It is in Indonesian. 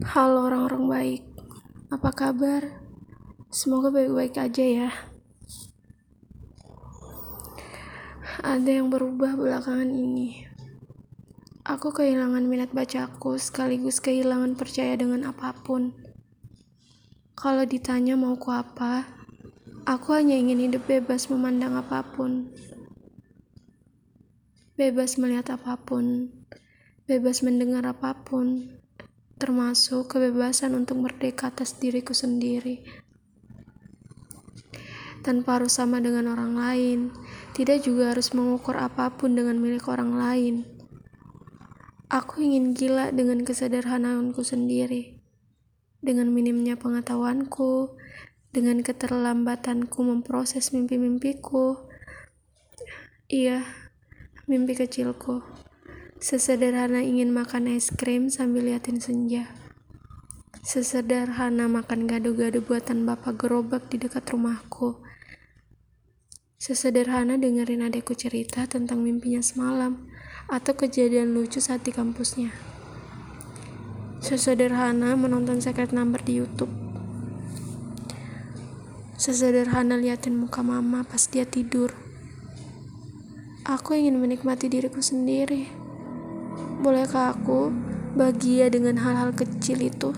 Halo orang-orang baik, apa kabar? Semoga baik-baik aja ya. Ada yang berubah belakangan ini. Aku kehilangan minat bacaku sekaligus kehilangan percaya dengan apa pun. Kalau ditanya mauku apa, aku hanya ingin hidup bebas memandang apa pun. Bebas melihat apa pun, bebas mendengar apa pun, termasuk kebebasan untuk merdeka atas diriku sendiri. Tanpa harus sama dengan orang lain, tidak juga harus mengukur apa pun dengan milik orang lain. Aku ingin gila dengan kesederhanaanku sendiri, dengan minimnya pengetahuanku, dengan keterlambatanku memproses mimpi-mimpiku. Iya, mimpi kecilku. Sesederhana ingin makan es krim sambil liatin senja. Sesederhana makan gado-gado buatan bapak gerobak di dekat rumahku. Sesederhana dengerin adekku cerita tentang mimpinya semalam atau kejadian lucu saat di kampusnya. Sesederhana menonton Secret Number di YouTube. Sesederhana liatin muka mama pas dia tidur. Aku ingin menikmati diriku sendiri. Bolehkah aku bahagia dengan hal-hal kecil itu?